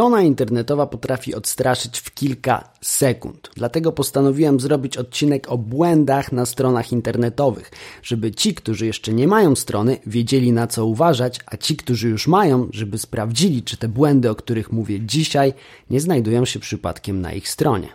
Strona internetowa potrafi odstraszyć w kilka sekund. Dlatego postanowiłem zrobić odcinek o błędach na stronach internetowych, żeby ci, którzy jeszcze nie mają strony, wiedzieli na co uważać, a ci, którzy już mają, żeby sprawdzili, czy te błędy, o których mówię dzisiaj, nie znajdują się przypadkiem na ich stronie.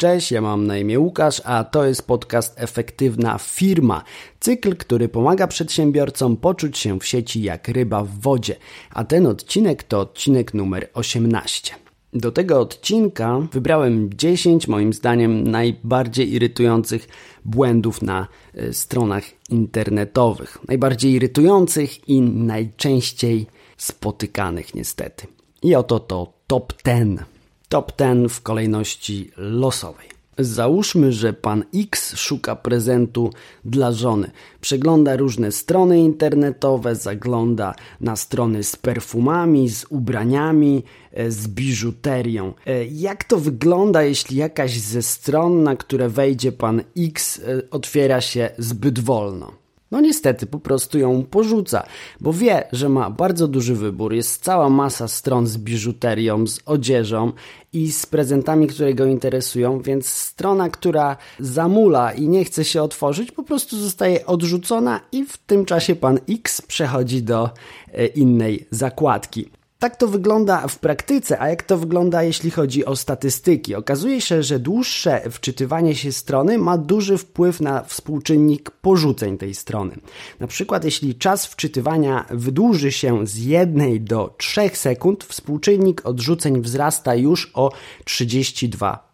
Cześć, ja mam na imię Łukasz, a to jest podcast Efektywna Firma. Cykl, który pomaga przedsiębiorcom poczuć się w sieci jak ryba w wodzie. A ten odcinek to odcinek numer 18. Do tego odcinka wybrałem 10 moim zdaniem najbardziej irytujących błędów na y, stronach internetowych. Najbardziej irytujących i najczęściej spotykanych niestety. I oto to top 10 top 10 w kolejności losowej. Załóżmy, że pan X szuka prezentu dla żony. Przegląda różne strony internetowe, zagląda na strony z perfumami, z ubraniami, e, z biżuterią. E, jak to wygląda, jeśli jakaś ze stron, na które wejdzie pan X, e, otwiera się zbyt wolno? No niestety, po prostu ją porzuca, bo wie, że ma bardzo duży wybór, jest cała masa stron z biżuterią, z odzieżą i z prezentami, które go interesują, więc strona, która zamula i nie chce się otworzyć, po prostu zostaje odrzucona i w tym czasie pan X przechodzi do e, innej zakładki. Tak to wygląda w praktyce, a jak to wygląda jeśli chodzi o statystyki? Okazuje się, że dłuższe wczytywanie się strony ma duży wpływ na współczynnik porzuceń tej strony. Na przykład jeśli czas wczytywania wydłuży się z 1 do 3 sekund, współczynnik odrzuceń wzrasta już o 32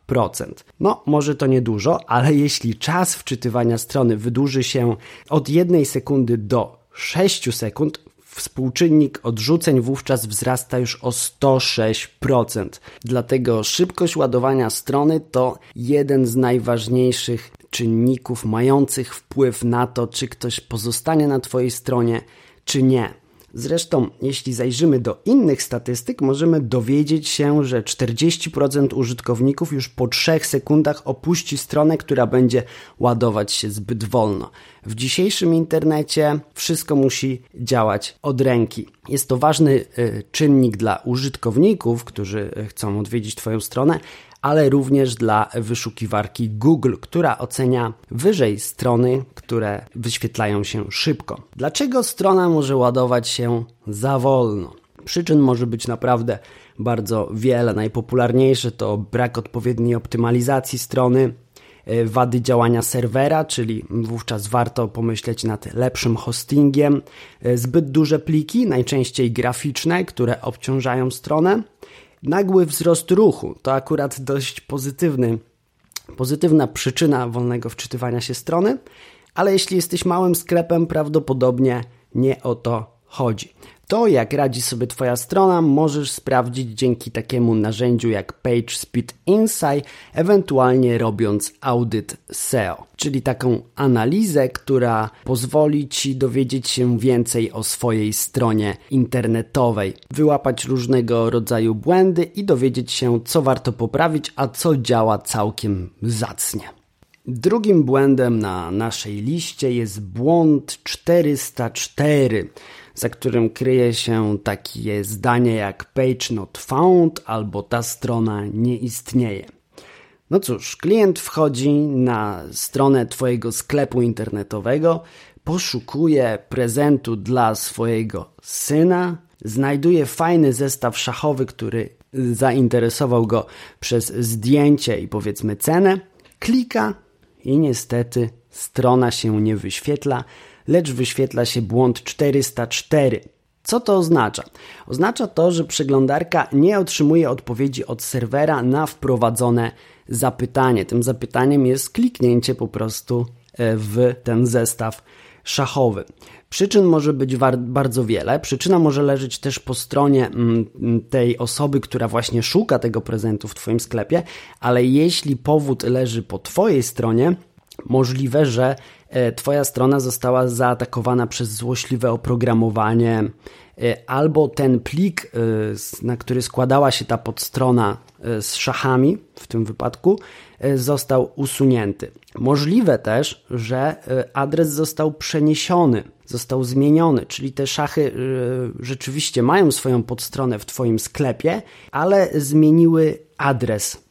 no, może to niedużo, ale jeśli czas wczytywania strony wydłuży się od 1 sekundy do 6 sekund, Współczynnik odrzuceń wówczas wzrasta już o 106%. Dlatego szybkość ładowania strony to jeden z najważniejszych czynników mających wpływ na to, czy ktoś pozostanie na Twojej stronie, czy nie. Zresztą, jeśli zajrzymy do innych statystyk, możemy dowiedzieć się, że 40% użytkowników już po 3 sekundach opuści stronę, która będzie ładować się zbyt wolno. W dzisiejszym internecie wszystko musi działać od ręki. Jest to ważny y, czynnik dla użytkowników, którzy y, chcą odwiedzić Twoją stronę, ale również dla wyszukiwarki Google, która ocenia wyżej strony, które wyświetlają się szybko. Dlaczego strona może ładować się za wolno? Przyczyn może być naprawdę bardzo wiele. Najpopularniejsze to brak odpowiedniej optymalizacji strony, e, wady działania serwera, czyli wówczas warto pomyśleć nad lepszym hostingiem, e, zbyt duże pliki, najczęściej graficzne, które obciążają stronę, Nagły wzrost ruchu to akurat dość pozytywny, pozytywna przyczyna wolnego wczytywania się strony, ale jeśli jesteś małym sklepem, prawdopodobnie nie o to chodzi. To, jak radzi sobie Twoja strona, możesz sprawdzić dzięki takiemu narzędziu jak PageSpeed Insight, ewentualnie robiąc audyt SEO, czyli taką analizę, która pozwoli Ci dowiedzieć się więcej o swojej stronie internetowej, wyłapać różnego rodzaju błędy i dowiedzieć się, co warto poprawić, a co działa całkiem zacnie. Drugim błędem na naszej liście jest błąd 404 za którym kryje się takie zdanie jak page not found albo ta strona nie istnieje. No cóż, klient wchodzi na stronę Twojego sklepu internetowego, poszukuje prezentu dla swojego syna, znajduje fajny zestaw szachowy, który zainteresował go przez zdjęcie i powiedzmy cenę, klika i niestety strona się nie wyświetla, lecz wyświetla się błąd 404. Co to oznacza? Oznacza to, że przeglądarka nie otrzymuje odpowiedzi od serwera na wprowadzone zapytanie. Tym zapytaniem jest kliknięcie po prostu e, w ten zestaw szachowy. Przyczyn może być bardzo wiele. Przyczyna może leżeć też po stronie mm, tej osoby, która właśnie szuka tego prezentu w Twoim sklepie, ale jeśli powód leży po Twojej stronie, możliwe, że E, twoja strona została zaatakowana przez złośliwe oprogramowanie, albo ten plik, na który składała się ta podstrona z szachami, w tym wypadku, został usunięty. Możliwe też, że adres został przeniesiony, został zmieniony, czyli te szachy rzeczywiście mają swoją podstronę w Twoim sklepie, ale zmieniły adres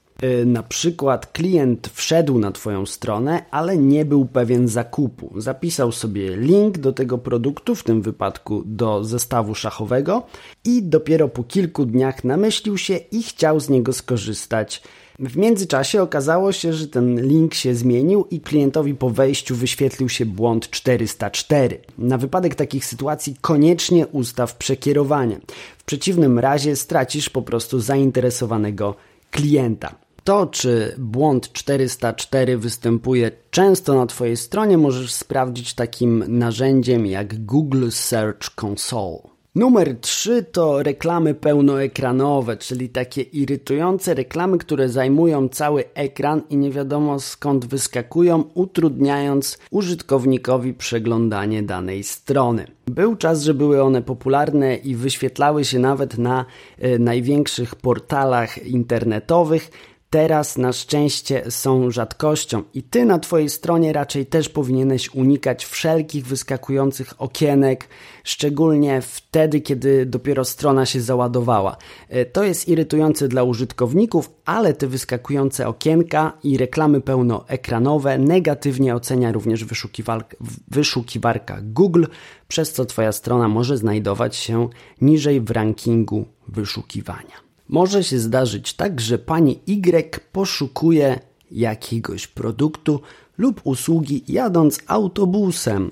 na przykład klient wszedł na Twoją stronę, ale nie był pewien zakupu. Zapisał sobie link do tego produktu, w tym wypadku do zestawu szachowego, i dopiero po kilku dniach namyślił się i chciał z niego skorzystać. W międzyczasie okazało się, że ten link się zmienił i klientowi po wejściu wyświetlił się błąd 404. Na wypadek takich sytuacji koniecznie ustaw przekierowanie. W przeciwnym razie stracisz po prostu zainteresowanego klienta. To, czy błąd 404 występuje często na Twojej stronie, możesz sprawdzić takim narzędziem jak Google Search Console. Numer 3 to reklamy pełnoekranowe, czyli takie irytujące reklamy, które zajmują cały ekran i nie wiadomo skąd wyskakują, utrudniając użytkownikowi przeglądanie danej strony. Był czas, że były one popularne i wyświetlały się nawet na y, największych portalach internetowych. Teraz na szczęście są rzadkością i ty na twojej stronie raczej też powinieneś unikać wszelkich wyskakujących okienek, szczególnie wtedy, kiedy dopiero strona się załadowała. E, to jest irytujące dla użytkowników, ale te wyskakujące okienka i reklamy pełnoekranowe negatywnie ocenia również wyszukiwarka, wyszukiwarka Google, przez co twoja strona może znajdować się niżej w rankingu wyszukiwania. Może się zdarzyć tak, że pani Y poszukuje jakiegoś produktu lub usługi jadąc autobusem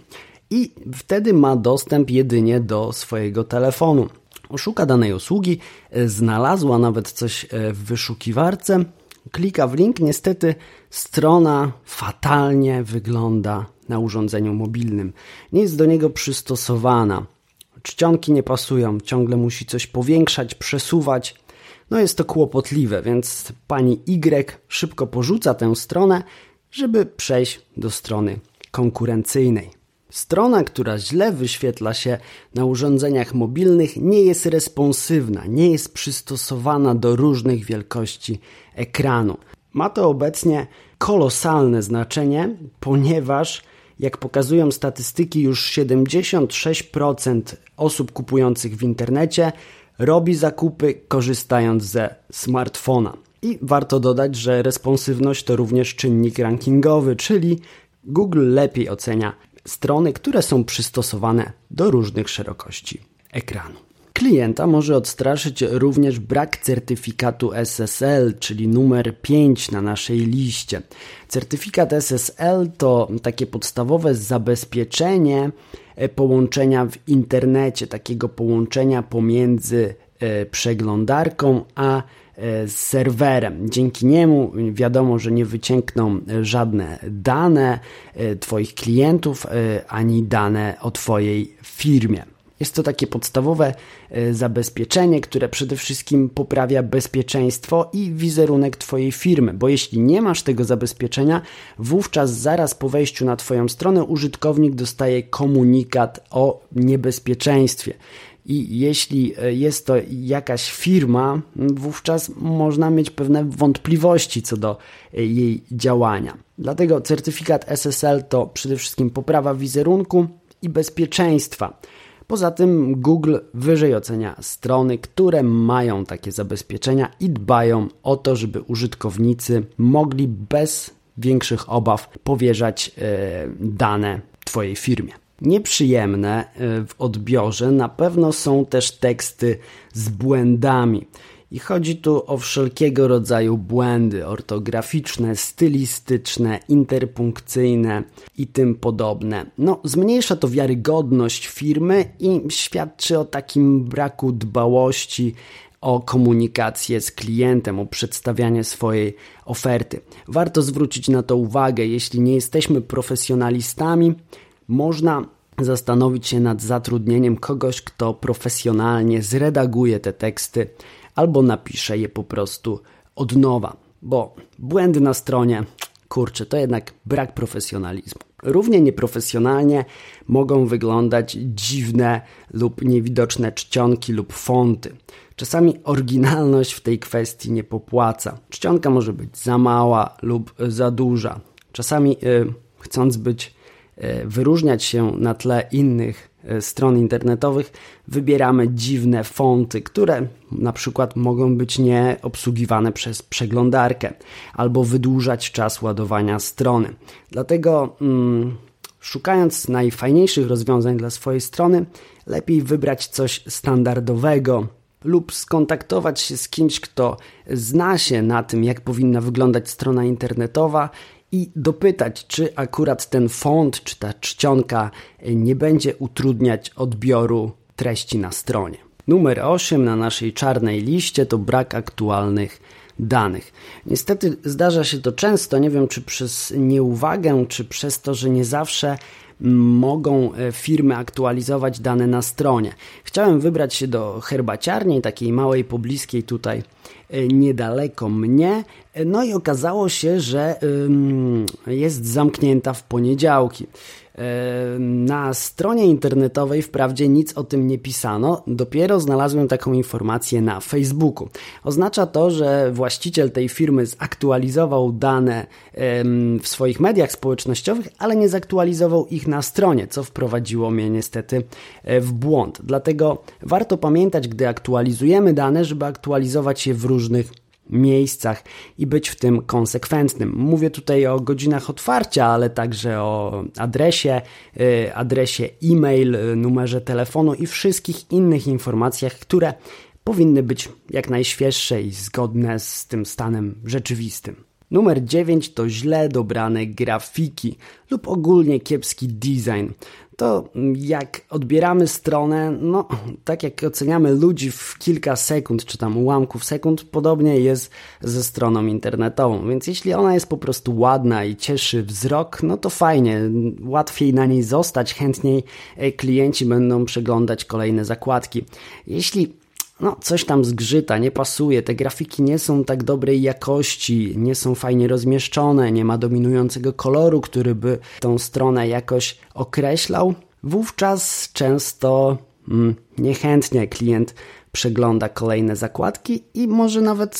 i wtedy ma dostęp jedynie do swojego telefonu. Szuka danej usługi, znalazła nawet coś e, w wyszukiwarce, klika w link. Niestety strona fatalnie wygląda na urządzeniu mobilnym. Nie jest do niego przystosowana. Czcionki nie pasują, ciągle musi coś powiększać, przesuwać. No jest to kłopotliwe, więc pani Y szybko porzuca tę stronę, żeby przejść do strony konkurencyjnej. Strona, która źle wyświetla się na urządzeniach mobilnych, nie jest responsywna, nie jest przystosowana do różnych wielkości ekranu. Ma to obecnie kolosalne znaczenie, ponieważ jak pokazują statystyki, już 76% osób kupujących w internecie robi zakupy korzystając ze smartfona. I warto dodać, że responsywność to również czynnik rankingowy, czyli Google lepiej ocenia strony, które są przystosowane do różnych szerokości ekranu. Klienta może odstraszyć również brak certyfikatu SSL, czyli numer 5 na naszej liście. Certyfikat SSL to takie podstawowe zabezpieczenie e, połączenia w internecie, takiego połączenia pomiędzy e, przeglądarką a e, serwerem. Dzięki niemu wiadomo, że nie wyciekną żadne dane Twoich klientów ani dane o Twojej firmie. Jest to takie podstawowe e, zabezpieczenie, które przede wszystkim poprawia bezpieczeństwo i wizerunek Twojej firmy, bo jeśli nie masz tego zabezpieczenia, wówczas zaraz po wejściu na Twoją stronę użytkownik dostaje komunikat o niebezpieczeństwie. I jeśli e, jest to jakaś firma, wówczas można mieć pewne wątpliwości co do e, jej działania. Dlatego certyfikat SSL to przede wszystkim poprawa wizerunku i bezpieczeństwa. Poza tym Google wyżej ocenia strony, które mają takie zabezpieczenia i dbają o to, żeby użytkownicy mogli bez większych obaw powierzać e, dane Twojej firmie. Nieprzyjemne e, w odbiorze na pewno są też teksty z błędami. I chodzi tu o wszelkiego rodzaju błędy ortograficzne, stylistyczne, interpunkcyjne i tym podobne. No, zmniejsza to wiarygodność firmy i świadczy o takim braku dbałości o komunikację z klientem, o przedstawianie swojej oferty. Warto zwrócić na to uwagę, jeśli nie jesteśmy profesjonalistami, można zastanowić się nad zatrudnieniem kogoś, kto profesjonalnie zredaguje te teksty albo napiszę je po prostu od nowa, bo błędy na stronie, kurczę, to jednak brak profesjonalizmu. Równie nieprofesjonalnie mogą wyglądać dziwne lub niewidoczne czcionki lub fonty. Czasami oryginalność w tej kwestii nie popłaca. Czcionka może być za mała lub za duża. Czasami yy, chcąc być, yy, wyróżniać się na tle innych stron internetowych, wybieramy dziwne fonty, które na przykład mogą być nieobsługiwane przez przeglądarkę albo wydłużać czas ładowania strony. Dlatego mm, szukając najfajniejszych rozwiązań dla swojej strony, lepiej wybrać coś standardowego, lub skontaktować się z kimś, kto zna się na tym, jak powinna wyglądać strona internetowa i dopytać, czy akurat ten font, czy ta czcionka nie będzie utrudniać odbioru treści na stronie. Numer 8 na naszej czarnej liście to brak aktualnych danych. Niestety zdarza się to często, nie wiem czy przez nieuwagę, czy przez to, że nie zawsze mogą e, firmy aktualizować dane na stronie. Chciałem wybrać się do herbaciarni, takiej małej, pobliskiej tutaj e, niedaleko mnie, e, no i okazało się, że jest zamknięta w poniedziałki. Na stronie internetowej wprawdzie nic o tym nie pisano, dopiero znalazłem taką informację na Facebooku. Oznacza to, że właściciel tej firmy zaktualizował dane w swoich mediach społecznościowych, ale nie zaktualizował ich na stronie, co wprowadziło mnie niestety e, w błąd. Dlatego warto pamiętać, gdy aktualizujemy dane, żeby aktualizować je w różnych miejscach i być w tym konsekwentnym. Mówię tutaj o godzinach otwarcia, ale także o adresie, y, adresie e-mail, y, numerze telefonu i wszystkich innych informacjach, które powinny być jak najświeższe i zgodne z tym stanem rzeczywistym. Numer 9 to źle dobrane grafiki lub ogólnie kiepski design to jak odbieramy stronę, no tak jak oceniamy ludzi w kilka sekund, czy tam ułamków sekund, podobnie jest ze stroną internetową. Więc jeśli ona jest po prostu ładna i cieszy wzrok, no to fajnie, łatwiej na niej zostać, chętniej e, klienci będą przeglądać kolejne zakładki. Jeśli no, coś tam zgrzyta, nie pasuje, te grafiki nie są tak dobrej jakości, nie są fajnie rozmieszczone, nie ma dominującego koloru, który by tą stronę jakoś określał, wówczas często mm, niechętnie klient przegląda kolejne zakładki i może nawet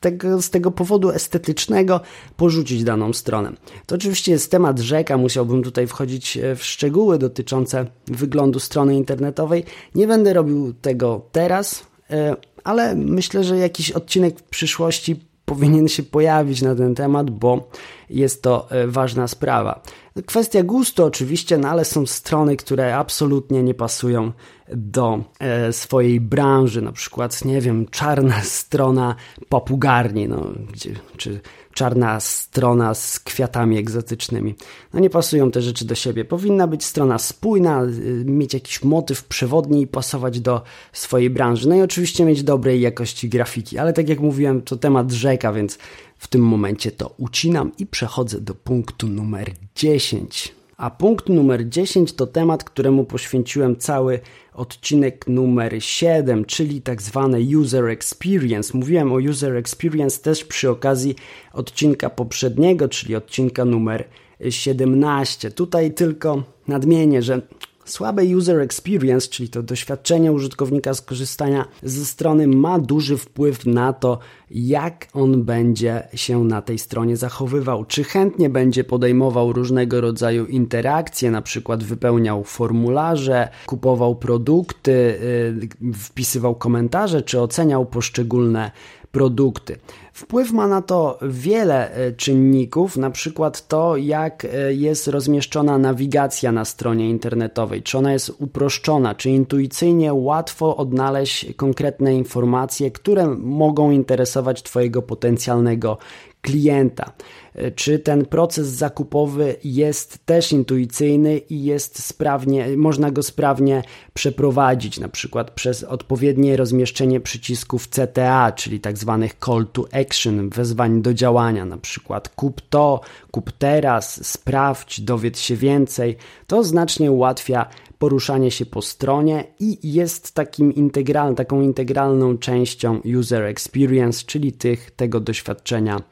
tego, z tego powodu estetycznego porzucić daną stronę. To oczywiście jest temat rzeka, musiałbym tutaj wchodzić e, w szczegóły dotyczące wyglądu strony internetowej. Nie będę robił tego teraz, e, ale myślę, że jakiś odcinek w przyszłości powinien się pojawić na ten temat, bo jest to e, ważna sprawa. Kwestia gustu oczywiście, no ale są strony, które absolutnie nie pasują do e, swojej branży, na przykład, nie wiem, czarna strona papugarni, no, gdzie, czy czarna strona z kwiatami egzotycznymi. No nie pasują te rzeczy do siebie. Powinna być strona spójna, y, mieć jakiś motyw przewodni i pasować do swojej branży. No i oczywiście mieć dobrej jakości grafiki, ale tak jak mówiłem, to temat rzeka, więc w tym momencie to ucinam i przechodzę do punktu numer 10. A punkt numer 10 to temat, któremu poświęciłem cały odcinek numer 7, czyli tak zwane user experience. Mówiłem o user experience też przy okazji odcinka poprzedniego, czyli odcinka numer 17. Tutaj tylko nadmienię, że Słabe user experience, czyli to doświadczenie użytkownika skorzystania ze strony, ma duży wpływ na to, jak on będzie się na tej stronie zachowywał. Czy chętnie będzie podejmował różnego rodzaju interakcje, na przykład wypełniał formularze, kupował produkty, y, wpisywał komentarze, czy oceniał poszczególne produkty. Wpływ ma na to wiele e, czynników, na przykład to, jak e, jest rozmieszczona nawigacja na stronie internetowej, czy ona jest uproszczona, czy intuicyjnie łatwo odnaleźć konkretne informacje, które mogą interesować Twojego potencjalnego klienta. E, czy ten proces zakupowy jest też intuicyjny i jest sprawnie, można go sprawnie przeprowadzić, na przykład przez odpowiednie rozmieszczenie przycisków CTA, czyli tak zwanych call to action, wezwań do działania, na przykład kup to, kup teraz, sprawdź, dowiedz się więcej. To znacznie ułatwia poruszanie się po stronie i jest takim integral, taką integralną częścią user experience, czyli tych, tego doświadczenia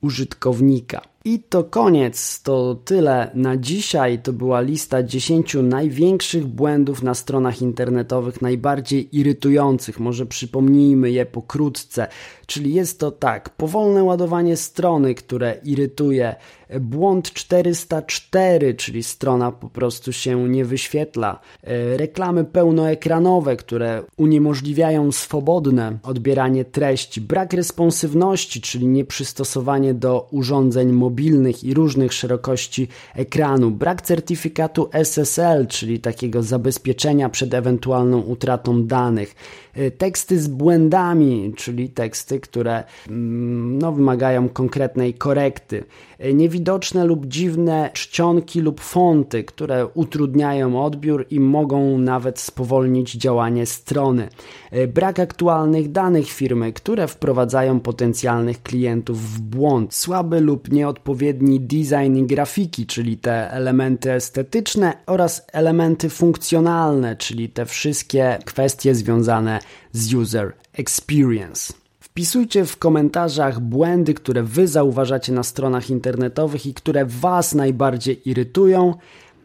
użytkownika. I to koniec, to tyle na dzisiaj. To była lista 10 największych błędów na stronach internetowych, najbardziej irytujących. Może przypomnijmy je pokrótce. Czyli jest to tak, powolne ładowanie strony, które irytuje, błąd 404, czyli strona po prostu się nie wyświetla, e, reklamy pełnoekranowe, które uniemożliwiają swobodne odbieranie treści, brak responsywności, czyli nieprzystosowanie do urządzeń mobilnych i różnych szerokości ekranu, brak certyfikatu SSL, czyli takiego zabezpieczenia przed ewentualną utratą danych, e, teksty z błędami, czyli teksty, które mm, no, wymagają konkretnej korekty, e, niewidoczne lub dziwne czcionki lub fonty, które utrudniają odbiór i mogą nawet spowolnić działanie strony, e, brak aktualnych danych firmy, które wprowadzają potencjalnych klientów w błąd, słaby lub nieodpowiedni design i grafiki, czyli te elementy estetyczne oraz elementy funkcjonalne, czyli te wszystkie kwestie związane z user experience. Wpisujcie w komentarzach błędy, które Wy zauważacie na stronach internetowych i które Was najbardziej irytują.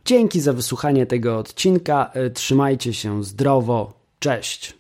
Dzięki za wysłuchanie tego odcinka. Trzymajcie się zdrowo. Cześć.